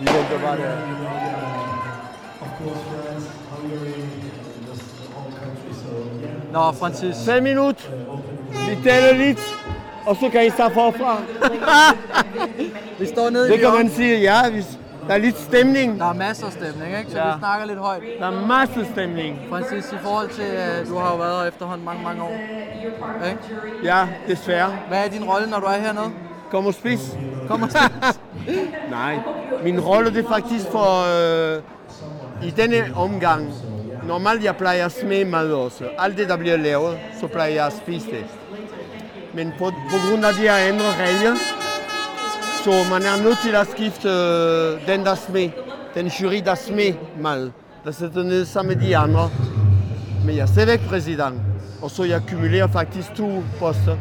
Vi venter bare der. Nå, Francis. 5 minutter. Vi tæller lidt, og så kan I starte forfra. Vi står nede Det i kan man sige, ja. Hvis der er lidt stemning. Der er masser af stemning, ikke? Så Ja. vi snakker lidt højt. Der er masser stemning. Francis, i forhold til, at du har jo været her efterhånden mange, mange år. Ikke? Ja, desværre. Hvad er din rolle, når du er hernede? Kom og spis. Kom og Nej, min rolle det er faktisk for øh, i denne omgang. Normalt jeg plejer at smage mad også. Alt det der bliver lavet, så plejer jeg at spise det. Men på, på grund af de her andre regler, så man er nødt til at skifte øh, den der smag, den jury der smag mad, der sidder ned sammen med de andre. Men jeg er stadigvæk præsident, og så jeg kumulerer faktisk to poster.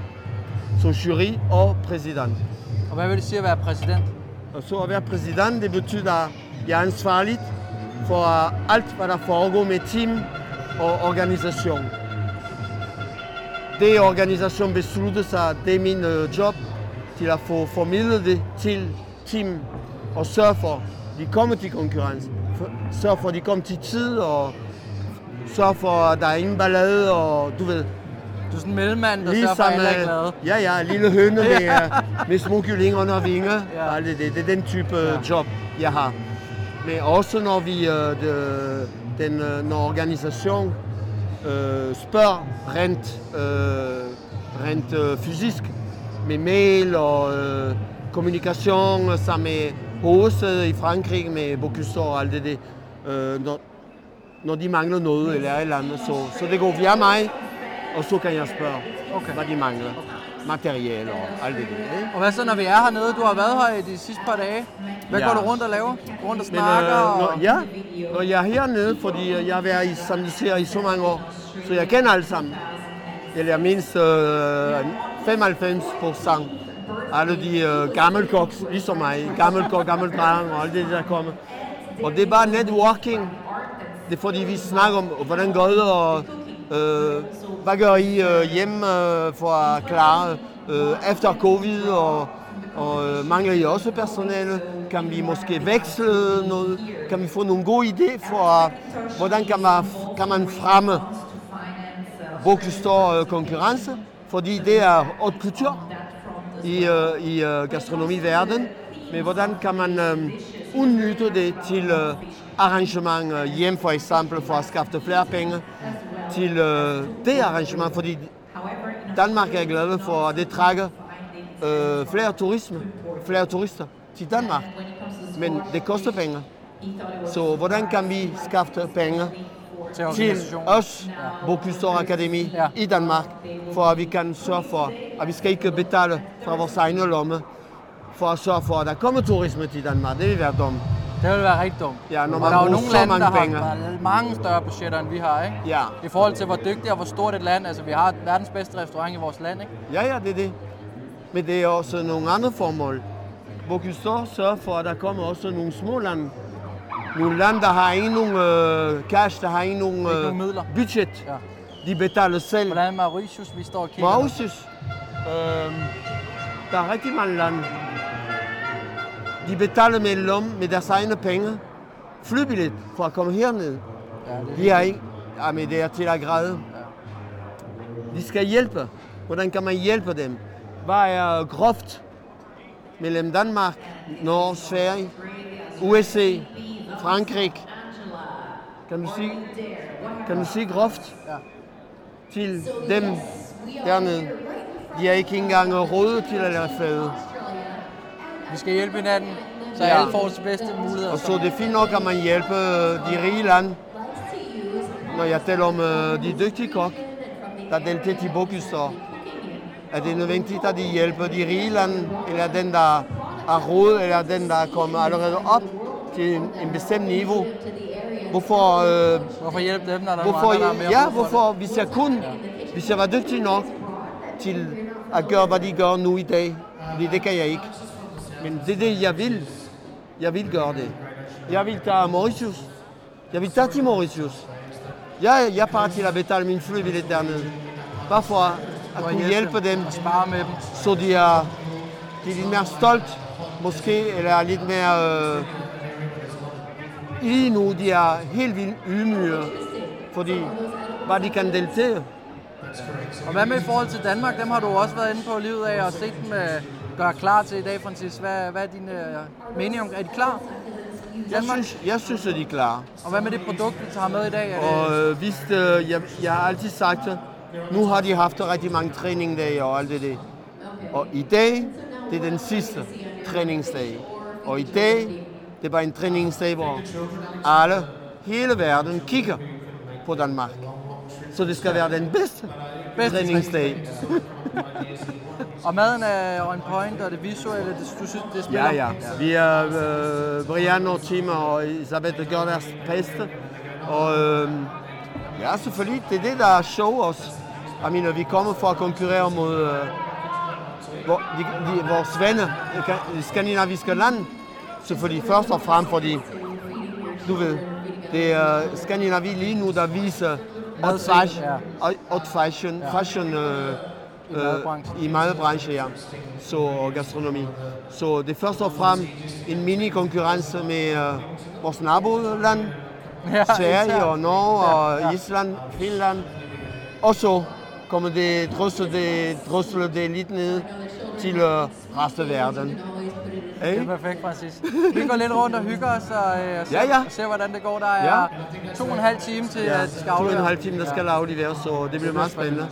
Så jury og præsident. Og hvad vil det sige at være præsident? Og så at være præsident, det betyder, at jeg er ansvarlig for øh, alt, hvad der foregår med team og organisation. Det organisation beslutter sig, det er min øh, job, til at få formidlet det til team og sørge for, at de kommer til konkurrence. Sørge for, at de kommer til tid og sørge for, at der er ingen ballade og du ved, du er sådan en mellemmand, der sørger for, at alle er glade. ja, ja, lille høne med, øh, med små kyllinger under vinger. Ja. Ja. Det, det, det er den type ja. job, jeg har. Men også når vi, øh, det, den, øh, når organisation øh, spørger rent, øh, rent øh, fysisk, med mail og øh, kommunikation sammen med hovedsædet i Frankrig med Bocuse og alt det, det øh, når, når de mangler noget eller et eller andet, så, så det går via mig, og så kan jeg spørge, Okay. hvad de mangler. Materiale og alt det der. Ikke? Og hvad så, når vi er hernede? Du har været her i de sidste par dage. Hvad Ja. går du rundt og laver? Rundt og Men snakker? øh, når, og... ja, når jeg er hernede, fordi øh, jeg har været i samliseret i så mange år, så jeg kender alle sammen. Eller jeg mindst øh, 95 procent. Alle de øh, gamle koks, ligesom mig. Gammel kok, gammel dreng og alt det der kommer. Og det er bare networking. Det er fordi, vi snakker om, hvordan går det, og hvad gør I øh, hjemme øh, for at efter covid, og, og mangler I også personale? Kan vi måske veksle noget? Kan vi få nogle gode idéer for, hvordan kan man, kan man fremme konkurrence? Fordi det er haute couture i, i øh, gastronomiverden. Men hvordan kan man udnytte det til arrangement hjem for eksempel for at skaffe flere til øh, det arrangement, fordi Danmark er glad for, at det trækker øh, flere turisme, flere turister til Danmark. Men det koster penge. Så hvordan kan vi skaffe penge til os, Bocuse d'Or Akademi Ja. i Danmark, for at vi kan sørge for, at vi skal ikke betale fra vores egne lomme, for at sørge for, at der kommer turisme til Danmark. Det vil være dumt. Det vil være rigtig dumt. Ja, når man der er jo nogle så lande, mange der penge. har mange større budgetter, end vi har, ikke? Ja. I forhold til, hvor dygtigt og hvor stort et land. Altså, vi har verdens bedste restaurant i vores land, ikke? Ja, ja, det er det. Men det er også nogle andre formål. Bocuse d'Or sørger for, at der kommer også nogle små lande. Nogle lande, der har ikke nogen øh, cash, der har ikke nogen, Ikke nogen midler. budget. Ja. De betaler selv. Hvordan er Mauritius, vi står og kigger? Mauritius. Øh, der er rigtig mange lande. De betaler med lom med deres egne penge. Flybillet for at komme herned. Ja, er De har ikke. Jamen, det er til at græde. De skal hjælpe. Hvordan kan man hjælpe dem? Hvad er groft mellem Danmark, Norge, Sverige, USA, Frankrig? Kan du sige, kan du sige groft Ja. til dem dernede? De har ikke engang råd til at lade fade. Vi skal hjælpe hinanden, så Ja. alle får de bedste muligheder. Og så det er fint nok, at man hjælper de rige lande. Når jeg taler om øh, de dygtige kok, der deltager til d'Or, er det nødvendigt, at de hjælper de rige lande, eller den, der er råd, eller den, der er kommet allerede op til en, en bestemt niveau. Hvorfor, øh, Hvorfor hjælpe dem, når der er hvorfor, nogle andre, der er mere ja, brug for det? hvorfor, hvis jeg kun, hvis jeg var dygtig nok til at gøre, hvad de gør nu i dag, fordi det kan jeg ikke. Men det er det, jeg vil. Jeg vil gøre det. Jeg vil tage Mauritius. Jeg vil tage til Mauritius. Jeg, jeg er parat til at betale min flybillet dernede. Bare for at, at kunne hjælpe dem, spare med dem. så de er, de er lidt mere stolt, måske, eller lidt mere øh, lige nu de er helt vildt ydmyge, fordi hvad de kan deltage. Og hvad med i forhold til Danmark? Dem har du også været inde på livet af og set dem øh, gøre klar til i dag, Francis. Hvad, hvad er din øh, mening om? Er de klar? Jeg synes, jeg synes, at de er klar. Og hvad med det produkt, vi tager med i dag? Er det... Og øh, hvis, øh, jeg, jeg har altid sagt det, nu har de haft rigtig mange træningsdage og alt det der. Og i dag, det er den sidste træningsdag. Og i dag, det bare en træningsdag, hvor alle, hele verden kigger på Danmark. Så det skal være den bedste, Bedste træningsdag. Og maden er on point, og det visuelle, det, du synes, det spiller? Ja, ja. Vi er øh, Brian og Tim og Isabelle gør deres bedste. Og øh, ja, selvfølgelig, det er det, der er show også. Jeg mener, vi kommer for at konkurrere mod øh, hvor, de, de, vores venner i skandinaviske land. Selvfølgelig først og fremmest, fordi du ved, det er Skandinavi lige nu, der viser hot fashion, hot fashion, fashion øh, I madbranchen. i madbranchen, ja. Så og gastronomi. Så det er først og fremmest en mini-konkurrence med øh, vores naboland, Ja, Sverige og Norge og ja. Island, Finland. Og så kommer det drøsle det, drøsle det lidt ned til øh, resten af verden. Det Hey? er perfekt, Francis. Vi går lidt rundt og hygger os og, øh, og ser, Ja, ja. ser, hvordan det går. Der er Ja. to og en halv time til, Ja, at de skal to og en aflevere. halv time, der skal Ja. afleveres, så det bliver meget spændende.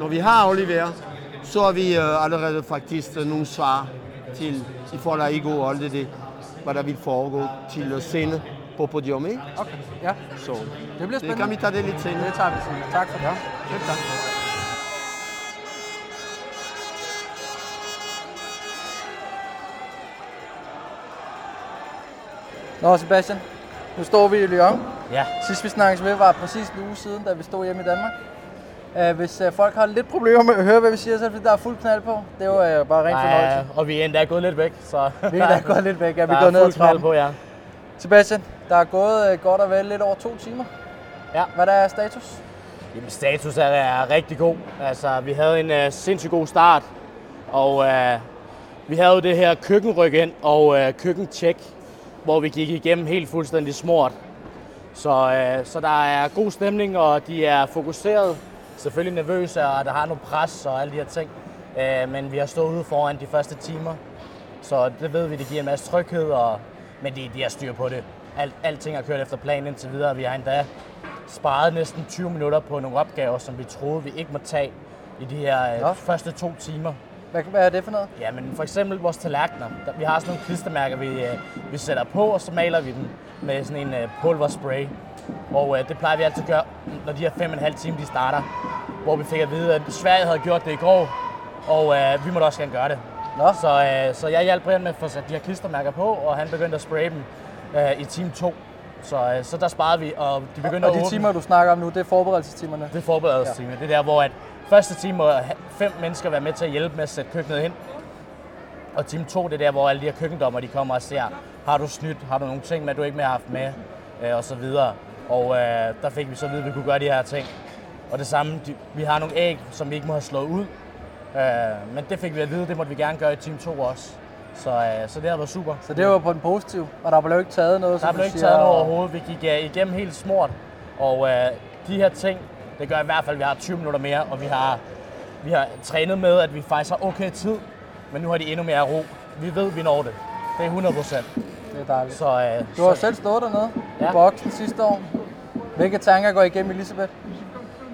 Når vi har afleveret, så har vi øh, allerede faktisk øh, nogle svar til i forhold til ego og alt det, der, hvad der vil foregå til scene på podium, ikke? Okay, ja. Så Det bliver det spændende. kan vi tage det lidt senere. Det tager vi senere. Tak for det. Selv tak. Nå, Sebastian. Nu står vi i Lyon. Ja, Sidst vi snakkede med var præcis en uge siden, da vi stod hjemme i Danmark. Uh, hvis uh, folk har lidt problemer med at høre, hvad vi siger, så er det der er fuld knald på. Det var uh, bare rent fornøjelse. Ej, og vi er endda gået lidt væk, så Vi er gået lidt væk. Ja, vi går ned ad trappen. på, ja. Sebastian, der er gået uh, godt og vel lidt over to timer. Ja. Hvad der er status? Jamen, status er, er rigtig god. Altså, vi havde en uh, sindssygt god start, og uh, vi havde jo det her køkkenryk ind og uh, køkkentjek, hvor vi gik igennem helt fuldstændig smurt. Så, uh, så der er god stemning, og de er fokuseret, selvfølgelig nervøse, og der har noget pres og alle de her ting. Uh, men vi har stået ude foran de første timer, så det ved vi, det giver en masse tryghed, og, men de, de har styr på det. Alt, alting har kørt efter planen indtil videre. Vi har endda sparet næsten 20 minutter på nogle opgaver, som vi troede, vi ikke må tage i de her Nå. øh, første to timer. Hvad, hvad er det for noget? Ja, men for eksempel vores tallerkener. Vi har sådan nogle klistermærker, vi, øh, vi sætter på, og så maler vi dem med sådan en øh, pulverspray. Og øh, det plejer vi altid at gøre, når de her fem og en halv time de starter. Hvor vi fik at vide, at Sverige havde gjort det i går, og øh, vi måtte også gerne gøre det. Nå. Så, øh, så jeg hjalp Brian med at få sat de her klistermærker på, og han begyndte at spraye dem øh, i time 2. Så, øh, så der sparede vi, og de begyndte Og at de åbne. timer, du snakker om nu, det er forberedelsestimerne. Det er forberedelsestimer. Ja. Det er der, hvor at første time må fem mennesker være med til at hjælpe med at sætte køkkenet ind. Og time to, det er der, hvor alle de her køkkendommer, de kommer og ser, har du snydt, har du nogle ting med, du ikke mere har haft med, øh, og så videre. Og øh, der fik vi så at vide, at vi kunne gøre de her ting. Og det samme, de, vi har nogle æg, som vi ikke må have slået ud. Øh, men det fik vi at vide, det måtte vi gerne gøre i time 2 også. Så, øh, så det har været super. Så det var på den positive, og der blev ikke taget noget, Der blev ikke taget noget og- overhovedet. Vi gik uh, igennem helt smurt, og uh, de her ting, det gør i hvert fald, at vi har 20 minutter mere, og vi har, vi har trænet med, at vi faktisk har okay tid, men nu har de endnu mere ro. Vi ved, vi når det. Det er 100 procent. Det er dejligt. Så, uh, Du har så selv stået dernede i Ja. boksen sidste år. Hvilke tanker går igennem Elisabeth?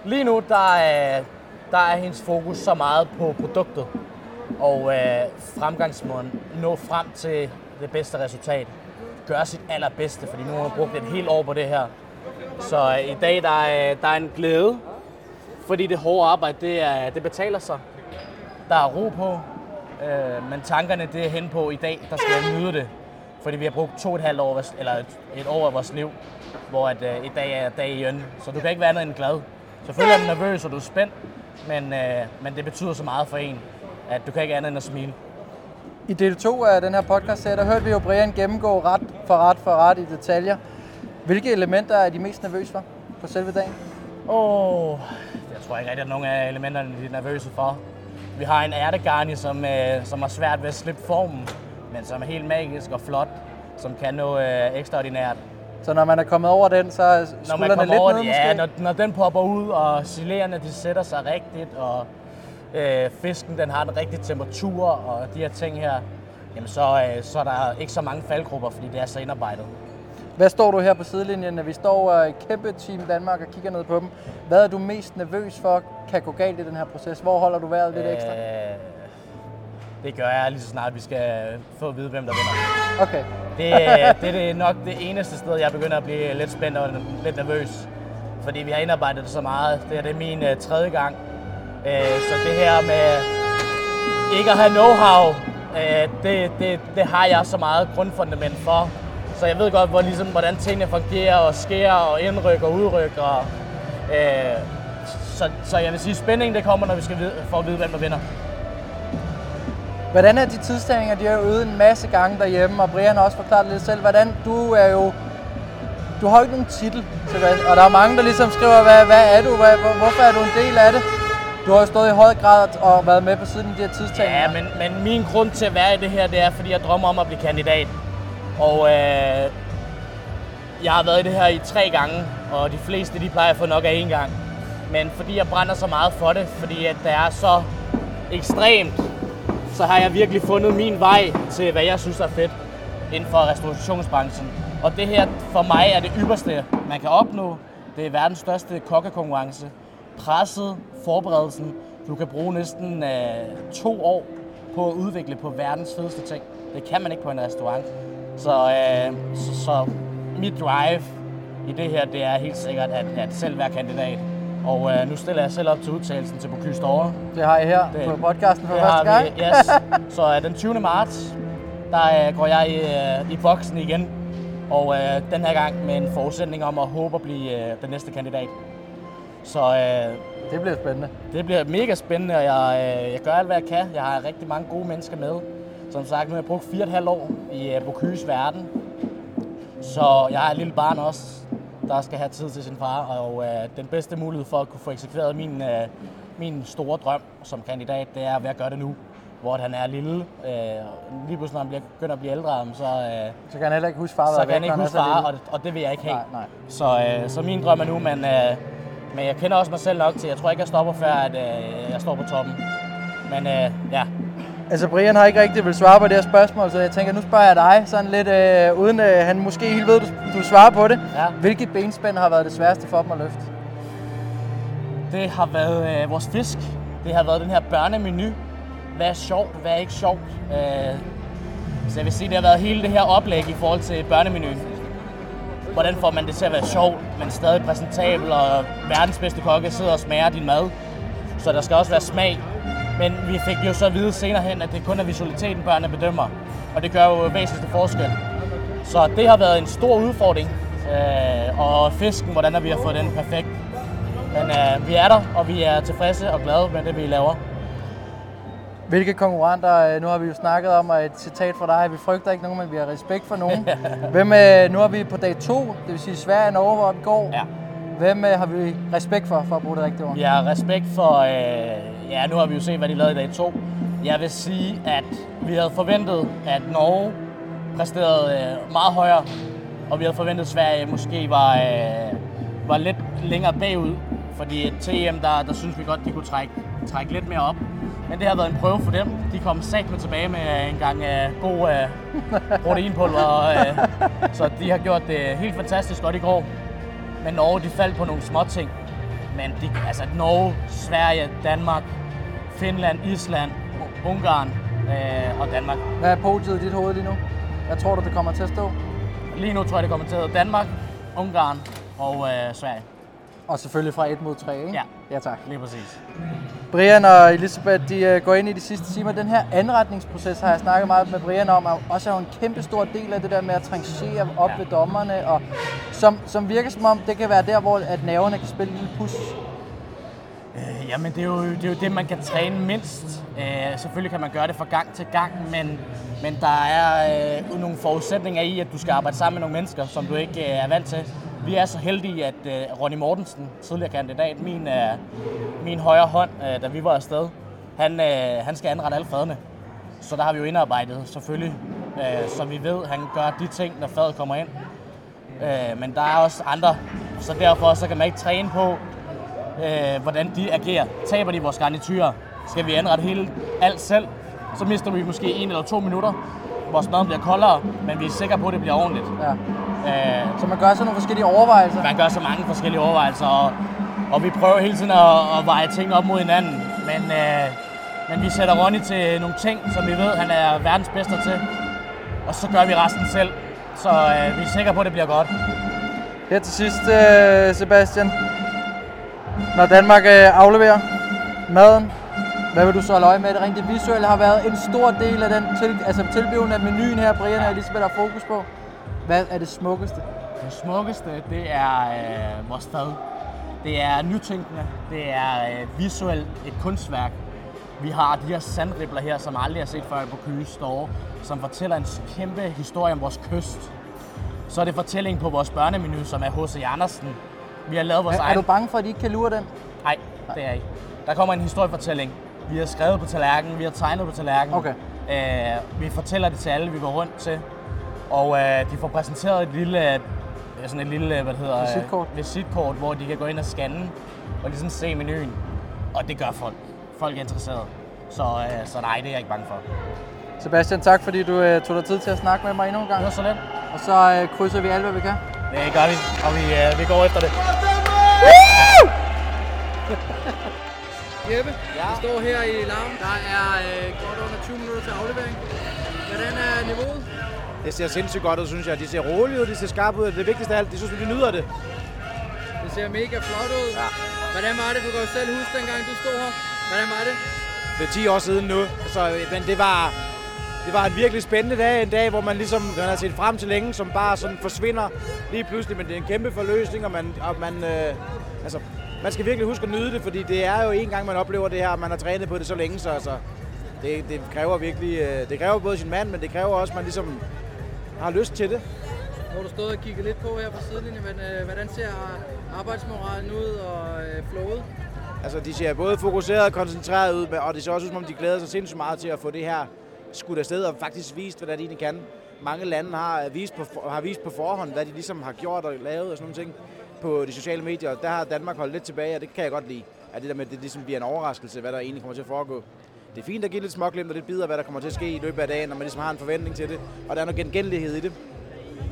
Lige nu, der er, der er hendes fokus så meget på produktet, og øh, fremgangsmåden. Nå frem til det bedste resultat. Gøre sit allerbedste, fordi nu har hun brugt et helt år på det her. Så øh, i dag der er, der er en glæde, fordi det hårde arbejde, det, er, det betaler sig. Der er ro på, øh, men tankerne det er hen på i dag, der skal jeg nyde det. Fordi vi har brugt to og et halvt år, vores- eller et, et år af vores liv, hvor at, øh, i dag er dag i øn. Så du kan ikke være andet end glad. Selvfølgelig er du nervøs, og du er spændt, men, øh, men det betyder så meget for en, at du kan ikke andet end at smile. I del 2 af den her podcast der hørte vi jo Brian gennemgå ret for ret for ret i detaljer. Hvilke elementer er de mest nervøse for på selve dagen? Åh, oh, jeg tror ikke rigtig, at nogen af elementerne de er nervøse for. Vi har en ærtegarni, som, øh, som har svært ved at slippe formen, men som er helt magisk og flot, som kan noget øh, ekstraordinært. Så når man er kommet over den, så er skuldrene lidt over, nede ja, måske? når, når den popper ud, og silererne de sætter sig rigtigt, og øh, fisken den har den rigtige temperatur, og de her ting her, jamen så, øh, så er der ikke så mange faldgrupper, fordi det er så indarbejdet. Hvad står du her på sidelinjen, når vi står øh, et kæmpe team Danmark og kigger ned på dem? Hvad er du mest nervøs for kan gå galt i den her proces? Hvor holder du vejret lidt ekstra? Det gør jeg lige så snart, vi skal få at vide, hvem der vinder. Okay. Det, det, det er nok det eneste sted, jeg begynder at blive lidt spændt og lidt nervøs. Fordi vi har indarbejdet det så meget. Det, her, det er min uh, tredje gang. Uh, så det her med ikke at have know-how, uh, det, det, det har jeg så meget grundfundament for. Så jeg ved godt, hvor, ligesom, hvordan tingene fungerer og sker og indryk og udryk. Og, uh, så, så jeg vil sige, spændingen det kommer, når vi skal vide, for at vide, hvem der vinder. Hvordan er de tidstagninger? De har jo øvet en masse gange derhjemme, og Brian har også forklaret lidt selv. Hvordan du er jo... Du har jo ikke nogen titel, til og der er mange, der ligesom skriver, hvad, hvad er du, hvad, hvorfor er du en del af det? Du har jo stået i høj grad og været med på siden af de her tidstagninger. Ja, men, men min grund til at være i det her, det er, fordi jeg drømmer om at blive kandidat. Og øh, jeg har været i det her i tre gange, og de fleste de plejer at få nok af én gang. Men fordi jeg brænder så meget for det, fordi at det er så ekstremt, så har jeg virkelig fundet min vej til, hvad jeg synes er fedt inden for restaurationsbranchen. Og det her for mig er det ypperste, man kan opnå. Det er verdens største kokkekonkurrence. Presset, forberedelsen. Du kan bruge næsten øh, to år på at udvikle på verdens fedeste ting. Det kan man ikke på en restaurant. Så, øh, så, så mit drive i det her, det er helt sikkert at, at selv være kandidat. Og øh, nu stiller jeg selv op til udtalelsen til Bocuse d'Or. Det har I her Det- på podcasten for Det første har gang. vi, yes. Så øh, den 20. marts, der øh, går jeg i, øh, i boksen igen. Og øh, den her gang med en forudsætning om at håbe at blive øh, den næste kandidat. Så øh, Det bliver spændende. det bliver mega spændende, og jeg, øh, jeg gør alt, hvad jeg kan. Jeg har rigtig mange gode mennesker med. Som sagt, nu har jeg brugt fire og et halvt år i øh, Bocuse verden. Så jeg har et lille barn også, der skal have tid til sin far. Og øh, den bedste mulighed for at kunne få eksekveret min, øh, min store drøm som kandidat, det er ved at gøre det nu. Hvor han er lille. Øh, lige pludselig, når han bliver, begynder at blive ældre, så, øh, Så kan han heller ikke huske far, så kan han ikke huske far, og, og det vil jeg ikke have. Nej, nej. Så, øh, så min drøm er nu, men, øh, men jeg kender også mig selv nok til, jeg tror ikke, jeg stopper før, at øh, jeg står på toppen. Men øh, ja, Altså, Brian har ikke rigtig vil svare på det her spørgsmål, så jeg tænker, nu spørger jeg dig sådan lidt, øh, uden øh, han måske helt ved, du, du svarer på det. Ja. Hvilket benspænd har været det sværeste for dem at løfte? det har været øh, vores fisk. Det har været den her børnemenu. Hvad er sjovt, hvad er ikke sjovt. Øh, så jeg vil sige, det har været hele det her oplæg i forhold til børnemenuen. Hvordan får man det til at være sjovt, men stadig præsentabel, og verdens bedste kokke sidder og smager din mad. Så der skal også være smag. Men vi fik jo så at vide senere hen, at det kun er visualiteten, børnene bedømmer. Og det gør jo væsentligste forskel. Så det har været en stor udfordring. Øh, og fisken, hvordan har vi har fået den perfekt. Men øh, vi er der, og vi er tilfredse og glade med det, vi laver. Hvilke konkurrenter, øh, nu har vi jo snakket om, og et citat fra dig, vi frygter ikke nogen, men vi har respekt for nogen. Hvem, øh, nu har vi på dag to, det vil sige Sverige og Norge, hvor vi går. Ja. Hvem har vi respekt for, for at bruge det rigtige ord? Vi har respekt for, øh, ja nu har vi jo set, hvad de lavede i dag 2. Jeg vil sige, at vi havde forventet, at Norge præsterede øh, meget højere, og vi havde forventet, at Sverige måske var, øh, var lidt længere bagud. Fordi TM, der, der synes vi godt, de kunne trække, trække lidt mere op. Men det har været en prøve for dem. De kom sagt med tilbage med øh, en gang øh, god øh, proteinpulver. Og, øh, så de har gjort det helt fantastisk godt i går. Men Norge, de faldt på nogle små ting. Men de, altså Norge, Sverige, Danmark, Finland, Island, Ungarn øh, og Danmark. Hvad er podiet i dit hoved lige nu? Hvad tror du, det kommer til at stå? Lige nu tror jeg, det kommer til at hedde Danmark, Ungarn og øh, Sverige. Og selvfølgelig fra 1 mod 3, ikke? Ja. Ja, tak. Lige præcis. Brian og Elisabeth, de øh, går ind i de sidste timer. Den her anretningsproces har jeg snakket meget med Brian om, og også er jo en kæmpe stor del af det der med at trangere op Ja. ved dommerne, og som, som virker som om, det kan være der, hvor at nerverne kan spille en lille pus. Jamen, det er, jo, det er jo det, man kan træne mindst. Øh, selvfølgelig kan man gøre det fra gang til gang, men, men der er øh, nogle forudsætninger i, at du skal arbejde sammen med nogle mennesker, som du ikke øh, er vant til. Vi er så heldige, at øh, Ronny Mortensen, tidligere kandidat, min, øh, min højre hånd, øh, da vi var afsted, han, øh, han skal anrette alle fadene. Så der har vi jo indarbejdet selvfølgelig, øh, så vi ved, at han gør de ting, når fadet kommer ind. Øh, men der er også andre, så derfor så kan man ikke træne på, øh, hvordan de agerer. Taber de vores garnityrer, skal vi ændre hele alt selv, så mister vi måske en eller to minutter. Vores mad bliver koldere, men vi er sikre på, at det bliver ordentligt. Ja. Øh, Så man gør så nogle forskellige overvejelser. man gør så mange forskellige overvejelser, og, og vi prøver hele tiden at, at veje ting op mod hinanden. Men, øh, men vi sætter Ronny til nogle ting, som vi ved, han er verdens bedste til. Og så gør vi resten selv. Så øh, vi er sikre på, at det bliver godt. Her til sidst, øh, Sebastian. Når Danmark øh, afleverer maden, hvad vil du så holde øje med? Det rent det visuelle har været en stor del af den til, altså tilblivelsen af menuen her, Brian og Elisabeth har fokus på. Hvad er det smukkeste? Det smukkeste, det er øh, vores fad. Det er nytænkende. Det er øh, visuelt et kunstværk. Vi har de her sandribler her, som aldrig har set før på Køge Store, som fortæller en kæmpe historie om vores kyst. Så er det fortællingen på vores børnemenu, som er H.C. Andersen. Vi har lavet vores Er, er egen... du bange for, at de ikke kan lure den? Nej, det er jeg ikke. Der kommer en historiefortælling. Vi har skrevet på tallerkenen, vi har tegnet på tallerkenen. Okay. Øh, vi fortæller det til alle, vi går rundt til. Og øh, de får præsenteret et lille, øh, sådan et lille hvad det hedder, øh, Visitkort. visitkort, hvor de kan gå ind og scanne og ligesom se menuen. Og det gør folk. Folk er interesserede. Så, øh, så nej, det er jeg ikke bange for. Sebastian, tak fordi du øh, tog dig tid til at snakke med mig endnu en gang. Det var så let. Og så øh, krydser vi alt, hvad vi kan. Det gør vi, og vi, øh, vi går efter det. Jeppe, ja. vi står her i Larm. Der er øh, godt under 20 minutter til aflevering. Hvordan er niveauet? Det ser sindssygt godt ud, synes jeg. De ser rolige ud, de ser skarpe ud. Det vigtigste af alt, de synes, de nyder det. Det ser mega flot ud. Ja. Hvordan var det? Du kan jo selv huske, dengang du stod her. Hvordan var det? Det er 10 år siden nu, så, men det var, det var en virkelig spændende dag. En dag, hvor man ligesom man har set frem til længe, som bare sådan forsvinder lige pludselig. Men det er en kæmpe forløsning, og man, og man, øh, altså, man skal virkelig huske at nyde det, fordi det er jo en gang, man oplever det her, og man har trænet på det så længe, så altså, det, det kræver virkelig, øh, det kræver både sin mand, men det kræver også, at man ligesom har lyst til det. Nu har du stået og kigget lidt på her på sidelinjen, men øh, hvordan ser arbejdsmoralen ud og øh, flowet? Altså, de ser både fokuseret og koncentreret ud, og det ser også ud, som om de glæder sig sindssygt meget til at få det her skudt afsted og faktisk vist, hvad det de egentlig kan. Mange lande har øh, vist, på, har vist på forhånd, hvad de ligesom har gjort og lavet og sådan nogle ting på de sociale medier. Og der har Danmark holdt lidt tilbage, og det kan jeg godt lide. At det der med, at det ligesom bliver en overraskelse, hvad der egentlig kommer til at foregå. Det er fint at give lidt småglimt og lidt bidder, hvad der kommer til at ske i løbet af dagen, når man ligesom har en forventning til det. Og der er noget genkendelighed i det.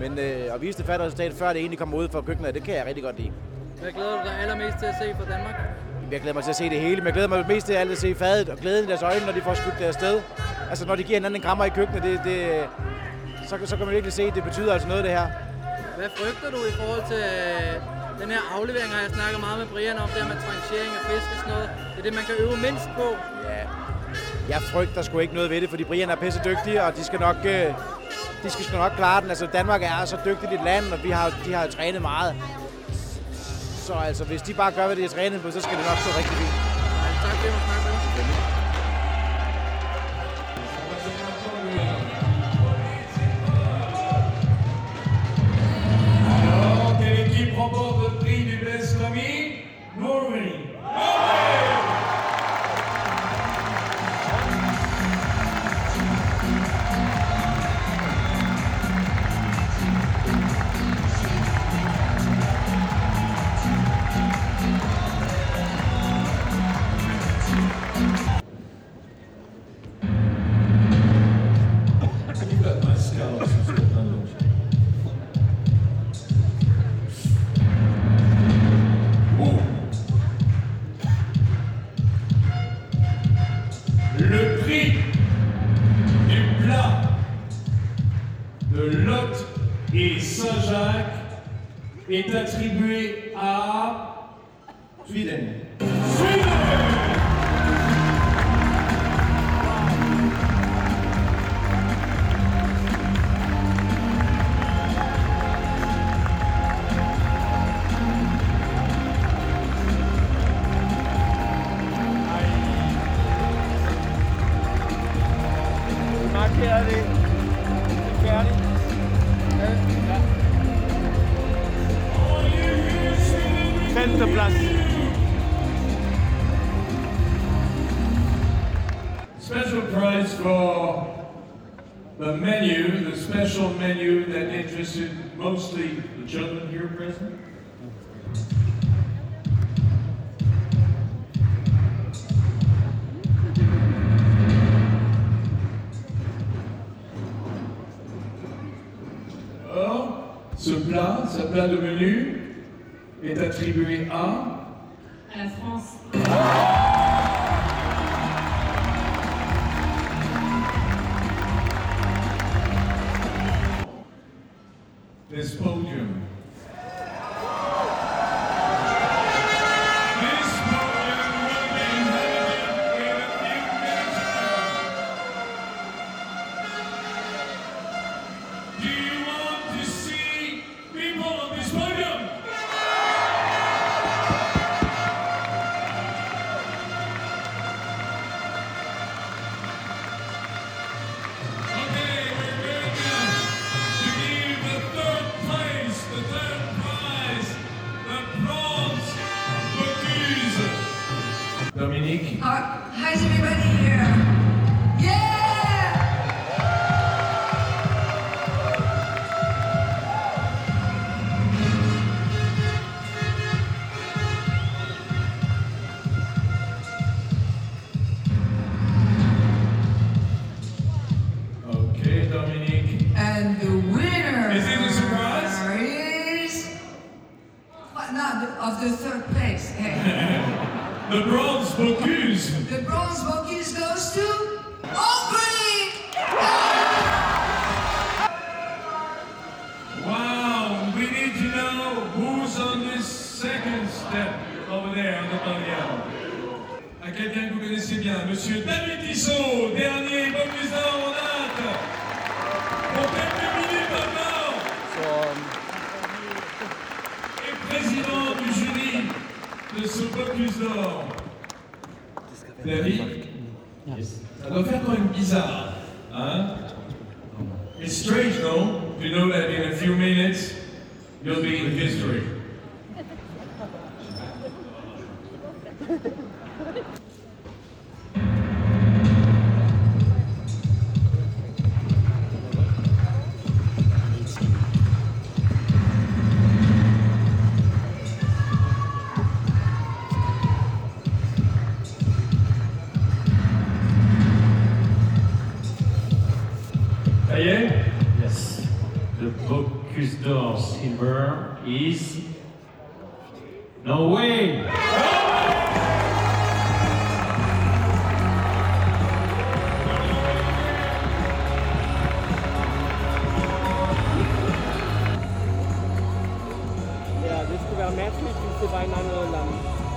Men øh, at vise det fatte resultat, før det egentlig kommer ud fra køkkenet, det kan jeg rigtig godt lide. Hvad glæder du dig allermest til at se fra Danmark? Jeg glæder mig til at se det hele, men jeg glæder mig mest til alt at se fadet og glæden i deres øjne, når de får skudt det afsted. Altså når de giver hinanden en krammer i køkkenet, det, det, så, så kan man virkelig se, at det betyder altså noget det her. Hvad frygter du i forhold til øh, den her aflevering, har jeg snakket meget med Brian om, det her med tranchering af fisk og sådan noget. Det er det, man kan øve mindst på. Ja. Jeg frygter sgu ikke noget ved det, fordi Brian er pisse dygtig, og de skal nok, øh, de skal sgu nok klare den. Altså Danmark er så dygtigt et land, og vi har, de har trænet meget. Så altså, hvis de bare gør, hvad de har trænet på, så skal det nok stå rigtig fint. Tak fordi du snakke med os. avis yeah. Ça doit faire quand même bizarre. Hein? It's strange, though, You know that in a few minutes you'll be in history. sogar mehr Flüchtlinge bei 9-11 landen.